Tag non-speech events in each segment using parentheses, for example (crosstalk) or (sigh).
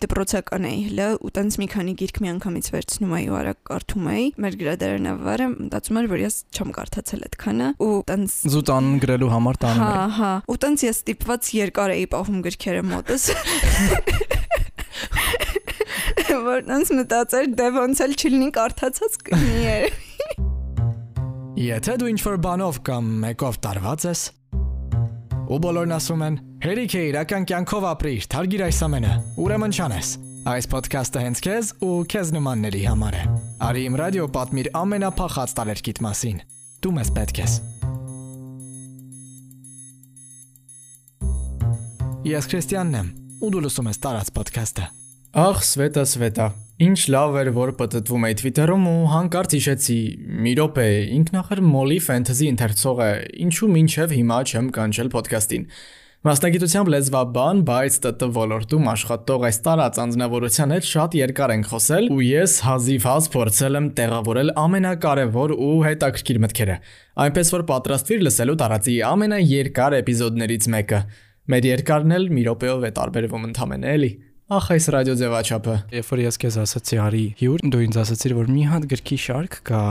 դպրոցական էի հլը ու տենց մի քանի գիրք միանգամից վերցնում էի ու արագ կարդում էի։ Մեր գրադարանը վարը մտածում էր, որ ես չեմ կարդացել այդքանը ու տենց զուտան գրելու համար տանում Հա, էր։ հա։ Ու տենց ես ստիպված երկար էի պահում գրքերը մոտս։ (laughs) Որ տենց մտածել դե ոնց էլ չլինի կարդացած կնի էր։ Եթե դու ինչ-որ բանով կամ մեկով տարված ես, ու բոլորն ասում են. «Հերիք է իրական կյանքով ապրիր, թարգիր այս ամենը»։ Ուրեմն չանես։ Այս ոդքասթը հենց քեզ ու քեզ նմանների համար է։ Արի իմ ռադիո պատմիր ամենափախած տարերկիտ մասին։ Դու մեզ պետք ես։ Ես Քրիստիանն եմ, ու դու լսում ես տարած ոդքասթը։ Ախ, Սվետա, Սվետա։ Ինչ լավ էր, որ պատտվում էի Twitter-ում ու հանկարծ հիշեցի՝ մի րոպե, ինքն ախր մոլի ֆենթեզի ընթերցող է, ինչու մինչև հիմա չեմ կանչել ոդքասթին։ Մասնագիտությամբ լեզվաբան, բայց ՏՏ ոլորտում աշխատող այս տարած անձնավորության հետ շատ երկար ենք խոսել ու ես հազիվ հազ փորձել եմ տեղավորել ամենակարևոր ու հետաքրքիր մտքերը։ Այնպես որ պատրաստվիր լսելու տարածի ամենաերկար էպիզոդներից մեկը։ Մեր երկարն էլ մի րոպեով է տարբերվում ընդամենը էլի։ Ախ, այս ռադիո ձևաչափը։ Երբ որ ես քեզ ասացի արի հյուր, դու ինձ ասացիր որ մի հատ գրքի շարք կա։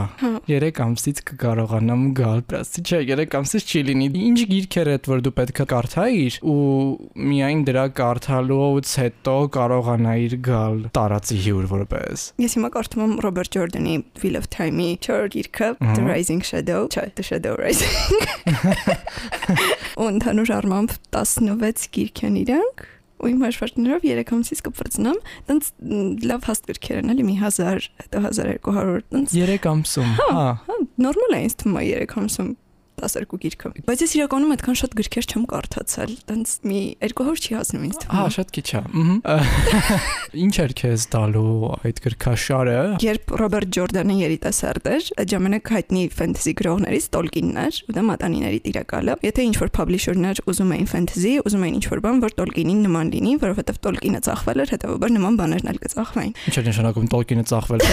3 ամսից կկարողանամ գալ, պրաստի չէ, 3 ամսից չի լինի։ Ինչ գիրքեր է որ դու պետք է կարդայիր ու միայն դրա կարդալուց հետո կարողանայիր գալ տարածի հյուր որպես։ Ես հիմա կարդում եմ Ռոբերտ Ջորդանի Wheel of Time-ի չոր գիրքը The Rising Shadow, չէ, The Shadow Rising։ (laughs) Ու ընդհանուր առմամբ 16 գիրք են իրանք ու իմ հաշվարկներով 3 ամսից կպրծնամ, տենց լավ հաստ գրքեր են, էլի մի 1000, հետո 1200, տենց 3 ամսում, հա։ Հա, նորմալ է ինձ թվում է 3 ամսում 12 գիրքը։ Բայց ես իրականում այդքան շատ գրքեր չեմ կարդացել, տենց մի 200 չի հասնում ինձ թվում։ շատ քիչ է։ Ահա։ (laughs) Ինչ էր քեզ տալու այդ գրքաշարը։ Երբ Ռոբերտ Ջորդանը երիտասարդ էր, այդ ժամանակ հայտնի ֆենթեզի գրողներից Տոլկինն էր, ու դա մատանիների տիրակալը։ Եթե ինչ-որ publisher-ներ ուզում էին ֆենթեզի, ուզում էին ինչ-որ բան, որ Տոլկինին նման լինի, որովհետև Տոլկինը ծախվել էր, հետեւաբար նման բաներն էլ կծախվային։ Ինչ էր նշանակում Տոլկինը ծախվել։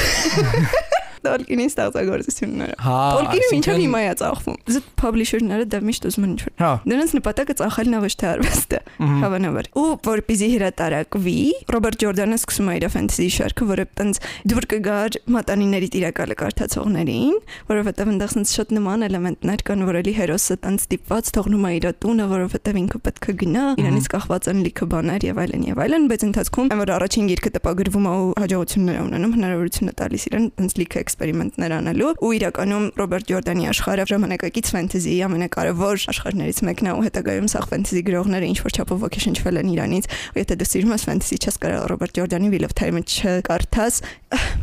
(laughs) Տոլկինի ստեղծագործությունները։ Հա։ ինչա այսինքն- հիմա է ծախվում։ Զուտ publisher-ները դա միշտ ուզում են ինչ-որ Հա։ Դրանց նպատակը ծախելն է ոչ թե արվեստը, հավանաբար։ Ու որպեսզի հրատարակվի, Ռոբերտ Ջորդանը սկսում է իր ֆենտեզի շարքը, որը տենց դուր կգար մատանիների տիրակալը կարդացողներին, որովհետև այնտեղ sense շատ նման էլեմենտներ կան, որ էլի հերոսը տենց ստիպված թողնում է իր տունը, որովհետև ինքը պետք է գնա, իրանից կախված են լիքը բաներ եւ այլն եւ այլն, բայց ընթացքում այն որ առաջին գիրքը տպագրվում է ու հաջողություններ ունենում, հնարավորություն է տալիս իրեն տենց լիքը էքսպերիմենտներ անելու ու իրականում Ռոբերտ Ջորդանի աշխարհը ժամանակակից ֆենտեզի ամենակարևոր աշխարհներից մեկն է ու հետագայում սաղ ֆենտեզի գրողները ինչ որ չափով ոգեշնչվել են իրանից ու եթե դու սիրում ես ֆենտեզի չես կարող Ռոբերտ Ջորդանի Wheel of Time-ը չկարդաս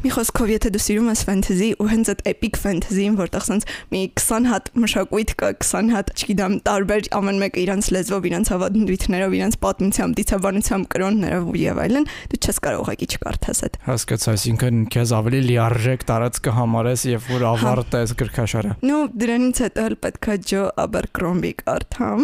մի խոսքով եթե դու սիրում ես ֆենտեզի ու հենց այդ էպիկ ֆենտեզին որտեղ sense մի 20 հատ մշակույթ կա 20 հատ չգիտեմ տարբեր ամեն մեկը իրանց լեզվով իրանց հավատություններով իրանց պատմությամբ դիցաբանությամբ կրոններով եւ այլն դու չես կարող ուղղակի չկարդաս այդ Հասկացա, այսինքն քեզ ավելի լիարժեք տարածք կհամարես, երբ որ ավարտես գրքաշարը։ նու դրանից հետո էլ պետքա Ջո Աբերկրոմբի կարդամ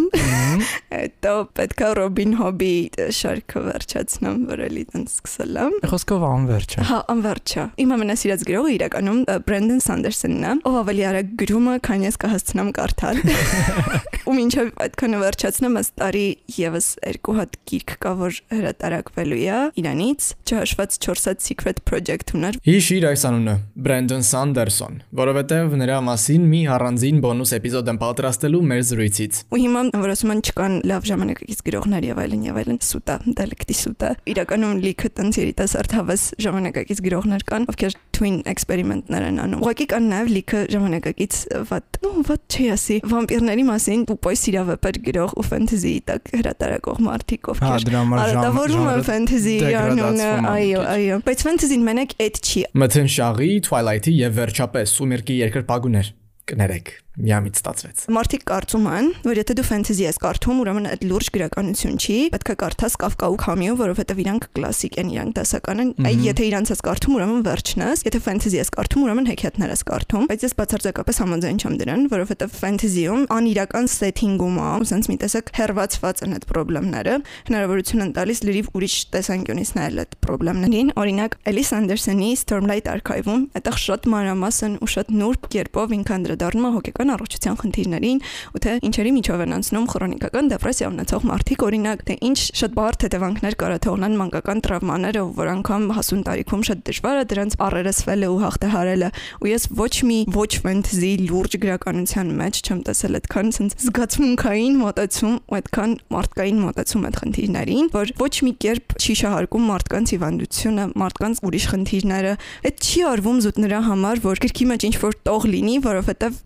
(laughs) հետո պետքա Ռոբին Հոբի շարքը վերջացնեմ որ էլի տենց սկսել եմ Խոսքով անverջ է։ Հա, անվերջա։ Իմ ամենասիրած գրողը իրականում Բրենդեն Սանդերսոնն է, ով ավելի արագ գրում է, քան ես կհասցնամ կարդալ։ (laughs) Ու մինչև այդքանը վերջացնեմ, ըստ տարի եւս երկու հատ գիրք կա, որ հրատարակվելու է Իրանից, չհաշված 4 հատ Secret Project ուներ, Հիշիր այս անունը՝ Բրենդոն Սանդերսոն, որովհետև նրա մասին մի առանձին բոնուս էպիզոդ եմ պատրաստելու մեր զրույցից։ ու հիմա որ ասում են չկան լավ ժամանակակից գրողներ եւ այլն եւ այլն, սուտա, դելեկտի սուտա։ Իրականում լիքը տենց երիտասարդ հավես ժամանակակից գրողներ կան, ովքեր twin էքսպերիմենտներ են անում։ Ուղղակի կան նաեւ լիքը ժամանակակից վատ, նո, վատ չի ասի, վամպիրների մասին ու սիրավեպեր գրող ու ֆենտեզի տակ հրատարակող մարդիկ Հա, ովքեր Արատավորում են ժանրը ֆենտեզի անունը, այո, այո, բայց ֆենտեզին մենակ այդ չի։ Մթնշաղի, Twilight-ի եւ վերջապես Սումերկի երկրպագուներ։ Կներեք, միամիտ ստացվեց։ Մարդիկ կարծում են, որ եթե դու ֆենտեզի ես կարդում, ուրեմն այդ լուրջ գրականություն չի, պետք է կարդաս Կաֆկա ու Քամիո, որովհետև իրանք կլասիկ են, իրանք դասական են։ Այ եթե իրանց ես կարդում, ուրեմն վերջն ես, եթե ֆենտեզի ես կարդում, ուրեմն հեքիաթներ ես կարդում, բայց ես բացարձակապես համաձայն չեմ դրան, որովհետև ֆենտեզիում անիրական սեթինգում է, ու sense մի տեսակ հերվածված են այդ խնդիրները, հնարավորություն են տալիս լրիվ ուրիշ տեսանկյունից նայել այդ խնդիրներին։ Օրինակ, Էլիս Անդերսոնի Stormlight Archive-ում այդտեղ շատ մանրամասն ու շատ նուրբ կերպով ինքը անդրադառնում է հոգեկան ֆիզիկական առողջության խնդիրներին ու թե ինչերի միջով են անցնում քրոնիկական դեպրեսիա ունեցող մարդիկ, օրինակ, թե ինչ շատ բարդ հետևանքներ կարա թողնան մանկական տրավմաները, որ անգամ հասուն տարիքում շատ դժվար է դրանց առերեսվելը ու հաղթահարելը։ Ու ես ոչ մի ոչ ֆենտեզի լուրջ գրականության մեջ չեմ տեսել այդքան sense զգացմունքային մոտեցում ու այդքան մարդկային մոտեցում այդ խնդիրներին, որ ոչ մի կերպ չի շահարկում մարդկանց հիվանդությունը, մարդկանց ուրիշ խնդիրները։ Այդ չի արվում զուտ նրա համար, որ գրքի մեջ ինչ որ տող լինի, որովհետև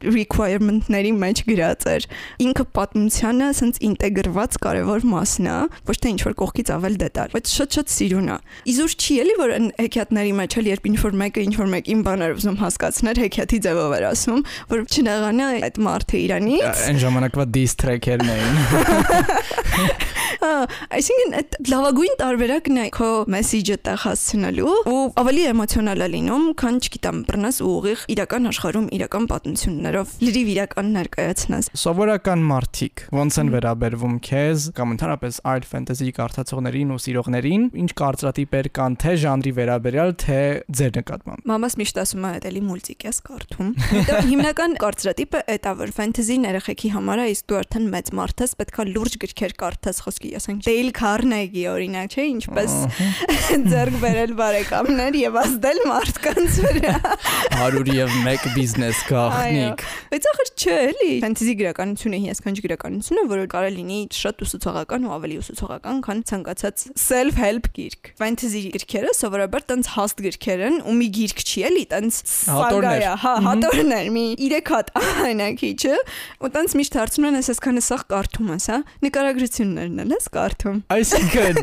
requirement-ների մեջ գրած էր։ Ինքը պատմությանը sense ինտեգրված կարևոր մասն է, ոչ թե ինչ որ կողքից ավել դետալ, բայց շատ-շատ սիրուն է։ Իզուր չի էլի որ հեքիաթների մեջ էլ երբ ինչ որ մեկը ինչ որ մեկին բաներ ուզում հասկացնել, հեքիաթի ձևով էր ասում, որ չնեղանա այդ մարդը իրանից։ Այն ժամանակվա diss-track-երն էին։ Այսինքն այդ լավագույն տարբերակն է քո մեսեջը տեղ հասցնելու ու ավելի էմոցիոնալ է լինում, քան չգիտեմ, բռնես ու ուղիղ իրական աշխարհում իրական պատմություններով ջրի իրական ներկայացնես։ Սովորական մարդիկ ո՞նց են վերաբերվում քեզ կամ ընդհանրապես այլ ֆենտեզի կարդացողներին ու սիրողներին, ինչ կարծրատիպեր կան թե ժանրի վերաբերյալ, թե ձեր նկատմամբ։ Մամաս միշտ ասում է, «Էլի մուլտիկ ես կարդում»։ Հետո հիմնական կարծրատիպը էտա որ ֆենտեզին երեխեքի համար է, իսկ դու արդեն մեծ մարդ ես, պետքա լուրջ գրքեր կարդաս, խոսքի ասենք Dale Carnegie օրինակ, չէ՞, ինչպես ձեռք բերել բարեկամներ եւ ազդել մարդկանց վրա։ 100 եւ 1 բիզնես գաղտնիք։ Բայց Բայց ախր չէ, էլի։ Ֆենտեզի գրականությունը հիասքանչ գրականությունը, որը կարող լինի շատ ուսուցողական ու ավելի ուսուցողական, քան ցանկացած self-help գիրք։ Ֆենտեզի գրքերը սովորաբար տենց հաստ գրքեր են ու մի գիրք չի, էլի, տենց սագայա, հա, հատորներ, մի 3 հատ այնաքիչը, ու տենց միշտ հարցում են, այսքան է սախ կարդում ես, հա։ Նկարագրություններն էլ ես կարդում։ Այսինքն,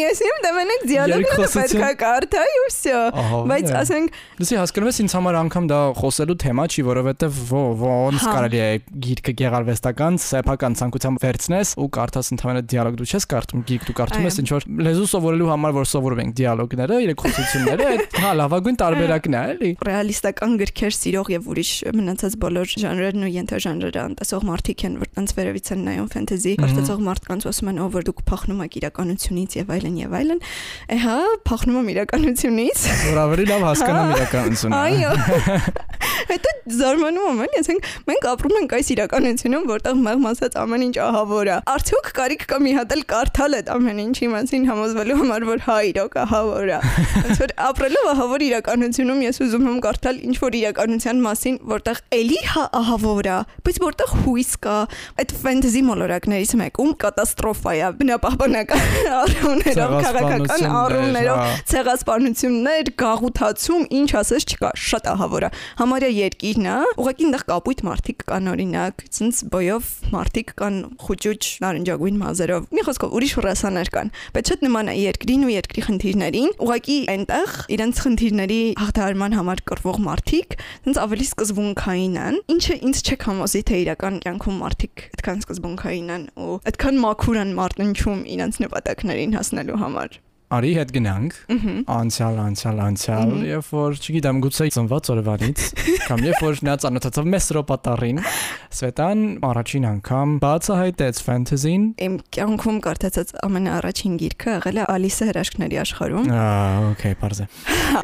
ես իմ դա մենակ դիալոգները պետք է կարդայի ու վсё։ Բայց ասենք, լսի, հասկանում ես ինձ համար անգամ դա խոսելու թեմա չի, որովհետև ո ոնց Հա։ կարելի է գիրքը գեղարվեստական, սեփական ցանկությամբ վերցնես ու կարդաս ընդհանրապես դիալոգ դու չես կարդում գիրք, դու կարդում ես ինչ որ լեզու սովորելու համար որ սովորում ենք դիալոգները, երեխոսությունները, այդ հա լավագույն տարբերակն է, էլի։ ռեալիստական գրքեր սիրող եւ ուրիշ մնացած բոլոր ժանրերն ու ենթաժանրերը անտեսող մարդիկ են, որ տենց վերևից են նայում ֆэнտեզի, Մհմ։ կարծացող մարդկանց ասում են, ով որ դուք փախնում եք իրականությունից եւ այլն եւ այլն։ Էհա, փախնում եմ իրականությունից։ Որ ավելի լավ հասկանամ իրականությունը։ Այո։ (laughs) Հետո զարմանում եմ, էլի, ասենք մենք ապրում ենք այս իրականությունում, որտեղ մեղմ ասած ամեն ինչ ահավոր է։ Արդյոք կարիք կա մի հատ էլ կարդալ այդ ամեն ինչի մասին համոզվելու համար, որ հա իրոք ահավոր է։ Ոնց որ ապրելով ահավոր իրականությունում ես ուզում եմ կարդալ ինչ որ իրականության մասին, որտեղ էլի հա ահավոր է, բայց որտեղ հույս կա։ Այդ ֆэнտեզի մոլորակներից մեկում կատաստրոֆա է, բնապահպանական առումներով, քաղաքական Ցեղասպանություններ, առումներով հա։ ցեղասպանություններ, գաղութացում, ինչ ասես չկա, շատ ահավոր է։ Համարյա երկիրն է, ուղղակի այնտեղ կապույտ մարդիկ կան օրինակ, ցինց բոյով մարդիկ կան խուճուճ նարնջագույն մազերով։ Մի խոսքով ուրիշ ռասաներ կան, բայց շատ նման է երկրին ու երկրի խնդիրներին։ Ուղղակի այնտեղ իրենց խնդիրների հաղթահարման համար կռվող մարդիկ, ցինց ավելի սկզբունքային են, ինչը ինձ չեք համոզի թե իրական կյանքում մարդիկ այդքան սկզբունքային են ու այդքան մաքուր են մարտնչում իրենց նպատակներին հասնելու համար։ Արի հետ գնանք։ Անցյալ, անցյալ, անցյալ, երբ որ, չգիտեմ, գուցե ծնված օրվանից, կամ երբ որ նա ծանոթացավ Մեսրոպատարին, Սվետան առաջին անգամ բացահայտեց ֆэнտեզին։ Իմ կյանքում կարդացած ամենաառաջին գիրքը եղել է Ալիսը հրաշքների աշխարհում։ Ահա, օքեյ, բարձե։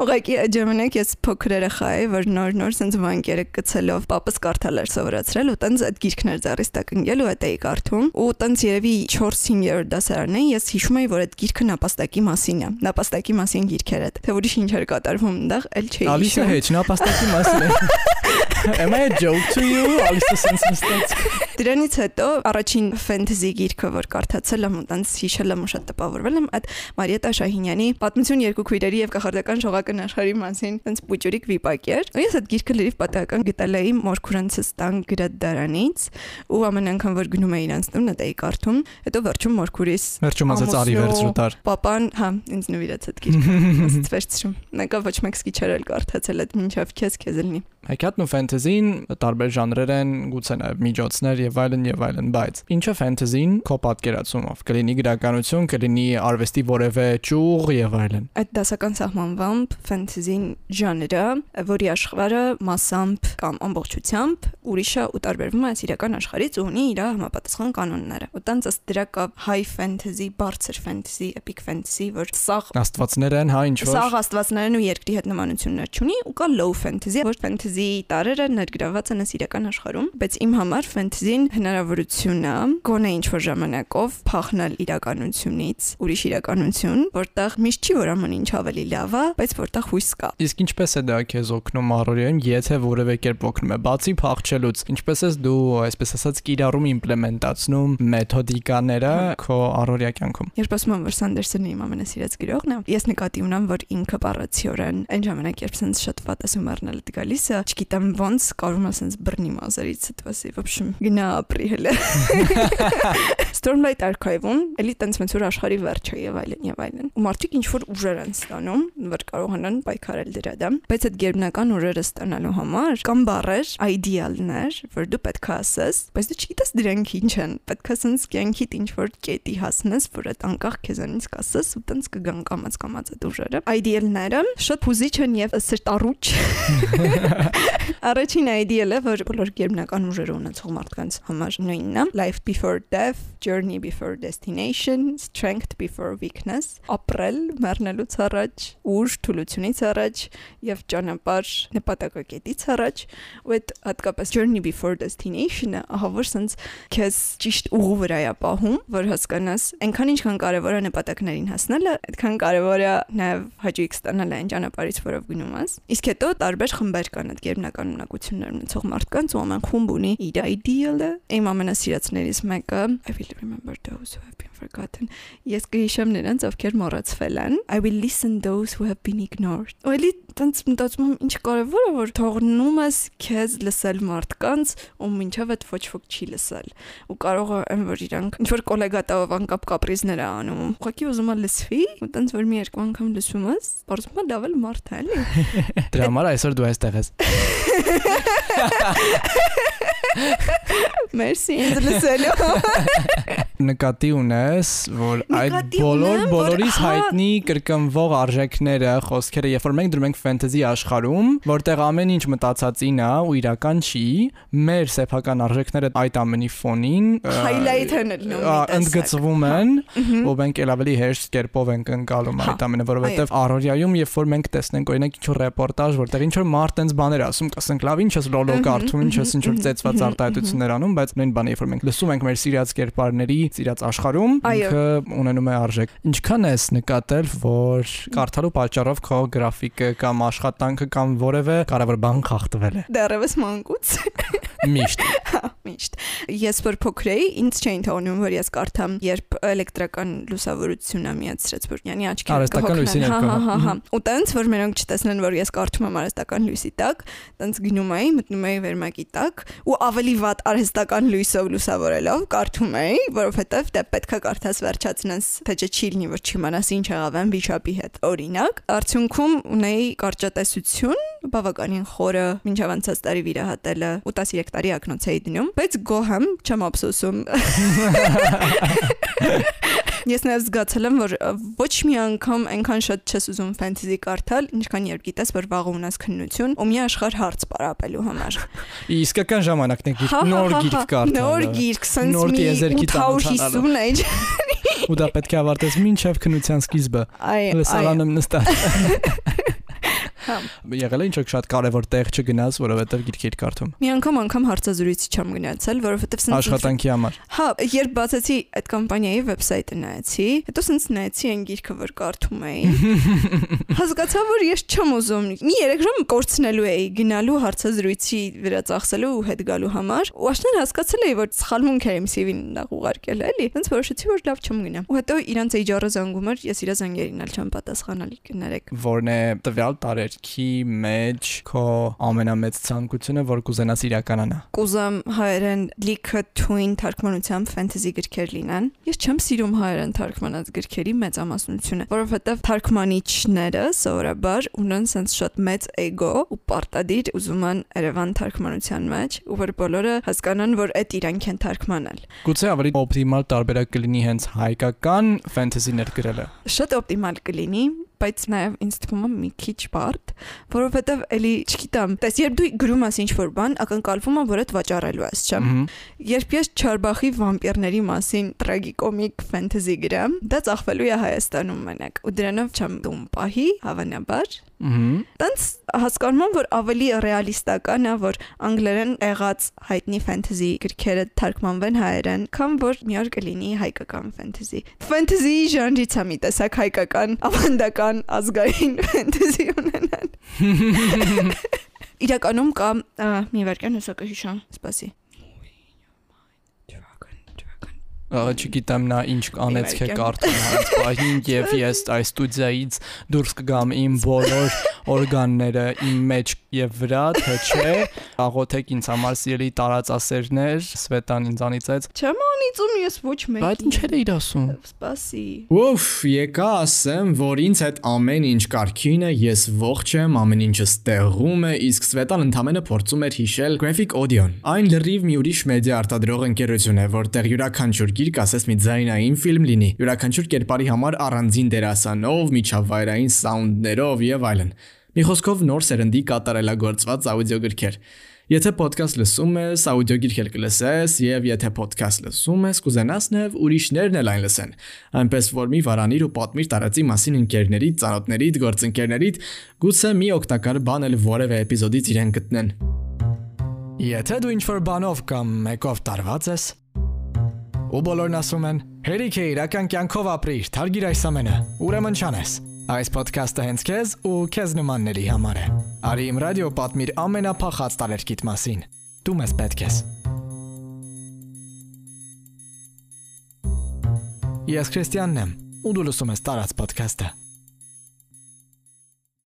Ուղղակի ժամանակ ես փոքր երեխա էի, որ նոր-նոր sense վանկերը գցելով papas կարդալ էր սովորացրել ու տենց այդ գիրքներ ձեռիս տակ ընկել ու այդ էի կարդում։ Ու տենց երևի 4-5-րդ դասարանն էի, ես հիշում էի, որ այդ գիրքը նապաստակի մասին է։ Նապաստակի մասին գիրքեր է։ Թե ուրիշ ինչ էր կատարվում այնտեղ, էլ չէի հիշում։ հեչ, նա պաստակի մասին է։ (laughs) Am I a joke to you? Ալիսը sense նստած։ Դրանից հետո առաջին ֆենտեզի գիրքը, որ կարդացել եմ, ընտենց հիշել եմ, շատ տպավորվել եմ, այդ Մարիետա Շահինյանի Պատմություն երկու քույրերի եւ կախարդական շողական աշխարհի մասին, ընտենց պուճուրիկ վիպակ էր։ Ու ես այդ գիրքը լրիվ պատահական գտել էի Մորքուրանցս տան գրադարանից ու ամեն անգամ որ գնում էի իրանց տուն, դա էի կարդում, հետո վերջում Մորքուրիս վերջում ասաց արի վերցրու տար։ Պապան, հա, ինձ նվիրած այդ գիրքը, (laughs) ասաց վերցրու։ Նկա ոչ մեկս քիչ էր կարդացել այդ մինչև քեզ քեզ լինի։ Հայկատն ու ֆենտեզին տարբեր ժանրեր են, գուցե նաև միջոցներ եւ այլն եւ այլն, բայց ինչը ֆենտեզին քո պատկերացումով կլինի գրականություն, կլինի արվեստի որևէ ճյուղ եւ այլն։ Այդ դասական սահմանվամբ ֆենտեզին ժանրը, որի աշխարհը massամբ կամ ամբողջությամբ ուրիշը ու տարբերվում է իրական աշխարհից ու ունի իր համապատասխան կանոնները։ Ու տենց ըստ դրա կա high fantasy, բարձր fantasy, epic fantasy, որ սաղ Աստվածներ են, հա, ինչ որ։ Սաղ աստվածներն ու երկրի հետ նմանություններ չունի ու կա low fantasy, որ fantasy տարերը ներգրաված են իրական աշխարհում, բայց իմ համար fantasy-ին հնարավորություն է գոնե ինչ որ ժամանակով փախնել իրականությունից, ուրիշ իրականություն, որտեղ միշտ չի որ ամեն ինչ ավելի լավ է, բայց որտեղ հույս կա։ Իսկ ինչպես է դա քեզ օգնում առօրյայում, եթե որևէ կերպ օգնում է, բացի փախչելուց, ինչպես ես դու, այսպես ասած, կիրառում իմպլեմենտացնում մեթոդիկաները քո առօրյա կյանքում։ Երբ ասում եմ, որ Սանդերսոնը իմ ամենասիրած գրողն է, ես նկատի ունեմ, որ ինքը բառացիորեն այն ժամանակ, երբ sense շատ վատ ասում առնել դի գալիս է, չգիտեմ ոնց կարում եմ sense բռնի մազերից դվասի, в общем, գնա ապրի հələ։ (laughs) Stormlight Archive-ում էլի տենց մեծ որ աշխարհի վերջը եւ այլն եւ այլն։ Ու մարդիկ ինչ որ ուժեր են ստանում, որ կարողանան պայքարել դրա դեմ, բայց այդ գերբնական ուժերը ստանալու համար կամ բառեր, ideal-ներ, որ դու պետք է ասես, բայց դու չգիտես դրանք ինչ են։ Պետք է sense կյանքիդ ինչ որ կետի հասնես, որ այդ անկախ քեզանից կասես ու տենց կգան կամած կամած այդ ուժերը։ Ideal-ները շատ փուզիչ են եւ սրտառուչ։ (laughs) Առաջին ideal-ը, որ բոլոր գերբնական ուժերը ունեցող մարդկանց համար նույնն է, life before death, journey before destination, strength before weakness, ապրել մեռնելուց առաջ, ուժ թուլությունից առաջ եւ ճանապարհ նպատակակետից առաջ, ու այդ հատկապես journey before destination-ը ահա որ sense քեզ ճիշտ ուղու վրա է պահում, որ հասկանաս, այնքան ինչքան կարևոր է նպատակներին հասնելը, այդքան կարևոր է նաեւ հաջող ստանալը այն ճանապարհից, որով գնում ես։ Իսկ հետո տարբեր խմբեր կան այդ գերբնական ունակություններ ունեցող մարդկանց, ու ամեն խումբ ունի իր ideal-ը։ Իմ ամենասիրածներից մեկը I will remember those who have been forgotten։ Ես կհիշեմ նրանց, ովքեր մոռացվել են։ I will listen those who have been ignored։ Ոելի տենց մտածում եմ ինչ կարևոր է որ թողնում ես քեզ լսել մարդկանց, ու մինչև այդ ոչ ոք չի լսել։ Ու կարող է այն որ իրանք ինչ որ գոլեգա տավ անկապ կապրիզներ է անում։ Ուղղակի ուզում է լսվի, ու տենց որ մի երկու անգամ լսում ես, բարձում է լավ էլ մարդ է, էլի։ Դրա համար այսօր դու այստեղ ես։ (laughs) Մերսի ինձ լսելու։ Նկատի ունես, որ այդ բոլոր բոլորիս հայտնի կրկնվող արժեքները, խոսքերը, երբ որ մենք դրում ենք ֆենտեզի աշխարհում, որտեղ ամեն ինչ մտածածին է ու իրական չի, մեր սեփական արժեքները այդ ամենի ֆոնին ը, Highlight են ընդգծվում են, ու մենք էլ ավելի հեշտ կերպով ենք ընկալում Հա, այդ ամենը, որովհետև առօրյայում, երբ որ մենք տեսնենք օրինակ ինչ-որ ռեպորտաժ, որտեղ ինչ-որ մարդ տենց բաներ ասում, կասենք լավ, ինչ ես լոլո կարդում, ինչ ես ինչ-որ ծեծված արտահայտություններ անում, բայց նույն բանը, երբ որ մենք լսում ենք մեր սիրած կերպարների, սիրած աշխարհում, ինքը ունենում է արժեք։ Ինչքան ես նկատել, որ կարդալու պատճառով քո գրաֆիկը կամ աշխատանքը կամ որևէ կարևոր բան խախտվել է։ Դեռևս մանկուց։ Միշտ։ (laughs) Միշտ։ Ես որ փոքր էի, ինձ չէին թողնում, որ ես կարդամ, երբ էլեկտրական լուսավորությունը միացրեց, որ յանի աչքերը Արհեստական լույսի հա, ներքո, հա, հա, հա։ հա։ Ու տենց որ մենակ չտեսնեն, որ ես կարդում եմ արհեստական լույսի տակ, տենց գնում էի, մտնում էի վերմակի տակ ու ավելի վատ արհեստական լույսով լուսավորելով կարդում էի, որովհետև դե պետքա կարդաս վերջացնես, թե չի լինի, որ չիմանաս ինչ եղավ են վիշապի հետ։ Օրինակ, արդյունքում ունեի կարճատեսություն բավականին խորը մինչև անցած տարի վիրահատելը ու 13 տարի ակնոց էի դնում, բայց գոհ եմ, չեմ ափսոսում։ (laughs) Ես նաև զգացել եմ, որ ոչ մի անգամ այնքան շատ չես ուզում ֆենտեզի կարդալ, ինչքան երբ գիտես, որ վաղ ունես քննություն ու մի աշխարհ հարց պարապելու համար։ Իսկական ժամանակն է գիրք, Հա, հա, նոր հա, գիրք հա, կարդալը։ Նոր գիրք, sense նոր մի տիեզերքի 850 էջ։ ու դա պետք է ավարտես մինչև քնության սկիզբը։ Այ, այ, Լսարանում նստած։ (laughs) Եղել է ինչ որ շատ կարևոր տեղ չգնաս, որովհետև գիրքեր կարդում։ մի անգամ անգամ հարցազրույցի չեմ գնացել, որովհետև sense Աշխատանքի համար։ Հա, երբ բացեցի այդ կամպանիայի վեբսայթը նայեցի, հետո sense նայեցի այն գիրքը, որ կարդում էի։ (laughs) Հասկացա, որ ես չեմ ուզում մի 3 ժամ կորցնելու էի գնալու հարցազրույցի վրա ծախսելու ու հետ գալու համար։ Ու աշնան հասկացել էի, որ սխալմունք էր իմ CV-ին նախ ուղարկել, էլի։ Հենց որոշեցի, որ լավ չեմ գնա։ Ու հետո իրանց HR-ը զանգում էր, ես իրա զանգերին էլ չեմ պատասխանալի կներեք։ Որն է տվյալ տարեր կյանքի մեջ քո ամենամեծ ցանկությունը, որ կուզենաս իրականանա։ Կուզեմ հայերեն լիքը թույն թարգմանությամբ ֆենտեզի գրքեր լինեն։ Ես չեմ սիրում հայերեն թարգմանած գրքերի մեծամասնությունը, որովհետև թարգմանիչները սովորաբար ունեն sense շատ մեծ էգո ու պարտադիր ուզում են Երևան թարգմանության մեջ, ու որ բոլորը հասկանան, որ այդ իրանք են թարգմանել։ Գուցե ավելի օպտիմալ տարբերակ կլինի հենց հայկական ֆենտեզի ներգրելը։ Շատ օպտիմալ կլինի, բայց նաև ինձ թվում է մի քիչ բարդ, որովհետև էլի, չգիտեմ, տես երբ դու գրում ես ինչ-որ բան, ակնկալվում է, որ այդ վաճառելու ես, չէ՞։ Երբ ես Չարբախի վամպիրների մասին տրագիկոմիկ ֆենտեզի գրեմ, դա ծախվելու է Հայաստանում մենակ, ու դրանով չեմ դում պահի, հավանաբար։ Տենց հասկանում եմ, որ ավելի ռեալիստական է, որ անգլերեն եղած հայտնի ֆենտեզի գրքերը թարգմանվեն հայերեն, քան որ մի օր կլինի հայկական ֆենտեզի։ Ֆենտեզի ժանրից է մի տեսակ հայկական ավանդական իրական ազգային ֆэнտեզի ունենան։ (laughs) Իրականում կա մի վարքան հեսա կհիշամ, սպասի չգիտեմ նա ինչ կանեցք է կարդան այս պահին եւ ես (laughs) այս ստուդիայից դուրս կգամ իմ բոլոր օրգանները իմ մեջ եւ վրա թե չէ աղոթեք ինձ համար սիրելի տարածասերներ Սվետան ինձանից այդ. Չեմ անիծում ես ոչ մեկ Բայց ինչեր էիր ասում? Սպասի Ուֆ եկա ասեմ որ ինձ այդ ամեն ինչ կարքին է ես ողջ եմ ամեն ինչը ստեղում է իսկ Սվետան ընդամենը փորձում էր հիշել graphic audio-ն այն լրիվ մի ուրիշ մեդիա արտադրող ընկերություն է որտեղ յուրաքանչյուր գիրք ասես մի ձայնային ֆիլմ լինի, յուրաքանչյուր կերպարի համար առանձին դերասանով, միջավայրային սաունդներով եւ այլն։ Մի խոսքով նոր սերնդի կատարելագործված աուդիո գրքեր։ Եթե ոդքասթ լսում ես, աուդիո գիրք կլսես եւ եթե ոդքասթ լսում ես, կուզենաս նաեւ ուրիշներն էլ այն լսեն։ Այնպես որ մի վարանիր ու պատմիր տարածի մասին ընկերներիդ, ծանոթներիդ, գործընկերներիդ, գուցե մի օգտակար բան էլ որևէ էպիզոդից իրեն գտնեն։ Եթե դու ինչ-որ բանով կամ մեկով տարված ես, ու բոլորն ասում են. «Հերիք է իրական կյանքով ապրիր, թարգիր այս ամենը»։ Ուրեմն չանես։ Այս ոդքասթը հենց քեզ ու քեզ նմանների համար է։ Արի իմ ռադիո պատմիր ամենափախած տարերկիտ մասին։ Դու մեզ պետք ես։ Ես Քրիստիանն եմ, ու դու լսում ես տարած ոդքասթը։